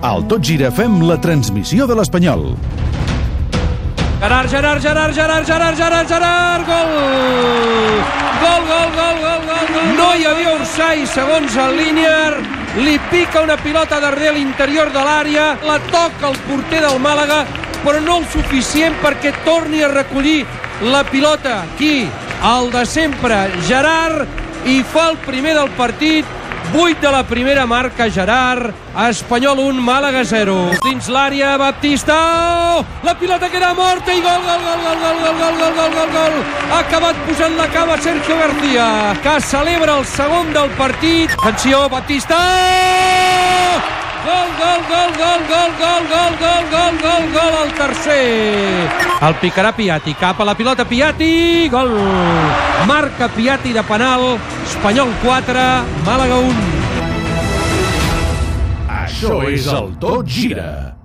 Al Tot Gira fem la transmissió de l'Espanyol. Gerard, Gerard, Gerard, Gerard, Gerard, Gerard, Gerard, gol! Gol, gol, gol, gol, gol, gol. No hi havia Orsai, segons el línier. Li pica una pilota darrere l'interior de l'àrea, la toca el porter del Màlaga, però no el suficient perquè torni a recollir la pilota. Qui? El de sempre, Gerard, i fa el primer del partit 8 de la primera marca Gerard, Espanyol 1, Màlaga 0. Dins l'àrea, Baptista, oh! la pilota queda morta i gol, gol, gol, gol, gol, gol, gol, gol, gol, gol. Ha acabat posant la cama Sergio García, que celebra el segon del partit. Atenció, Baptista, oh! Gol, gol, gol, gol, gol, gol, gol, tercer. El picarà Piatti, cap a la pilota Piatti, gol. Marca Piatti de penal, Espanyol 4, Màlaga 1. Això és el Tot Gira.